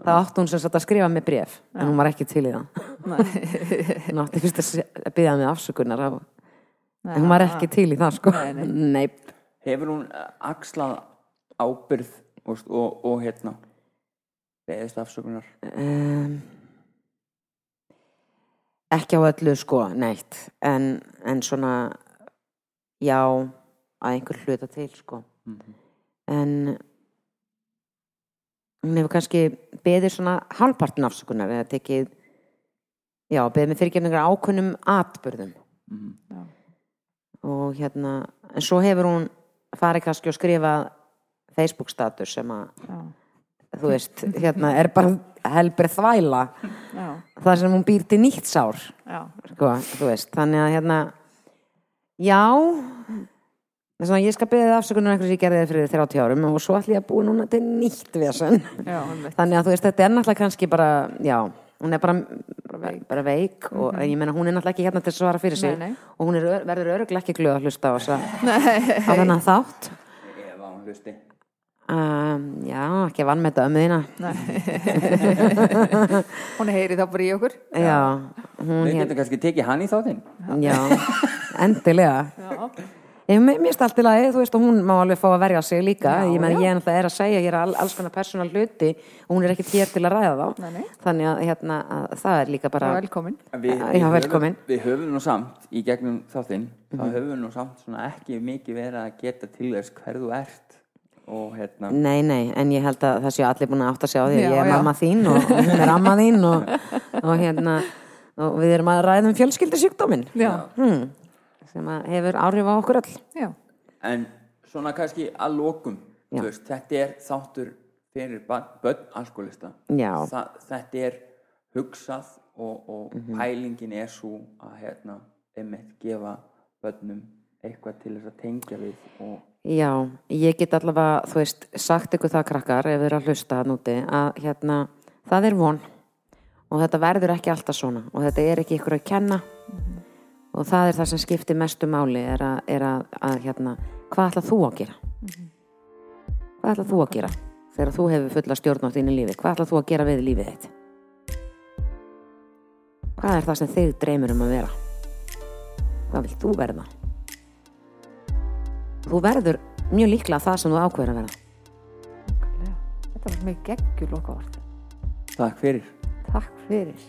þá átti hún sem sagt að skrifa mig bréf en hún var ekki til í það. Hún átti fyrst að byggja mig afsökunar á, en hún var ekki til í það sko. Nei, nei, Hefur hún eh, axlað ábyrð og, og, og hérna beðist afsökunar? um, ekki á öllu sko, neitt. En, en svona já að einhver hluta til sko. En hún hefur kannski beðið svona hálfpartin afsökunar eða tekið já, beðið með fyrirgefningar ákunnum atbyrðum Já. og hérna en svo hefur hún farið kannski og skrifað Facebook status sem að þú veist, hérna er bara helbrið þvæla. Já. þar sem hún býr til nýtt sár. Sko, þú veist, þannig að hérna já þess að ég skal beðið afsökunar einhvers ég gerði þið fyrir 30 árum og svo ætlum ég að búa núna til nýtt vesen. Þannig að þú veist, þetta er náttúrulega kannski bara já, hún er bara, bara veik, bara veik og Mhm. ég meina hún er náttúrulega ekki hérna til að svara fyrir sig. Nei, nei. og hún er, verður öruglega ekki glöð að hlusta á þess að á þennan þátt. Ef hún hlusti. Um, já, ekki vann með þetta ömmuðina Hún heyri þá bara í okkur. já, hún Við hér getum kannski tekið hann í þáttinn. Já, endilega. Já. Ég, finnst allt í lagi, þú veist, og hún má alveg fá að verja sig líka. Já, ég menn, ég er náttúrulega er að segja hér all, alls konar persónal hluti og hún er ekkert hér til að ræða þá. Nei, nei. Þannig að, hérna, að það er líka bara... Velkomin. Við, Já, við, velkomin. höfum, við höfum nú samt í gegnum þáttinn þá Mhm. höfum við nú samt svona ekki mikið verið að geta til þess hver þú ert og hérna Nei, nei, en ég held að það séu allir búin að átta sig á því að Já, ég er já. mamma þín og hún er amma þín og, og hérna, og við erum að ræða um fjölskyldisjúkdóminn. Já. Hmm, sem hefur áhrif á okkur öll. Já. en svona kannski að þú veist, þetta er þáttur fyrir börn alkoholista þetta er hugsað og, og Mhm. pælingin er svo að hérna, einmitt gefa börnum eitthvað til þess að tengja við og Já, ég get allavega, þú veist, sagt ykkur það krakkar ef þið eru að hlusta að núti að hérna, það er von og þetta verður ekki alltaf svona og þetta er ekki ykkur að kenna og það er það sem skiptir mestu máli er að, er að, að hérna, hvað ætlað þú að gera? Hvað ætlað þú að gera þegar þú hefur fulla stjórn á þínu lífi? Hvað ætlað þú að gera við lífið þitt? Hvað er það sem þig dreymir um að vera? hvað vilt þú verða þú verður mjög líklega það sem þú ákveður að verða Þetta var mjög geggjul okkar Takk fyrir Takk fyrir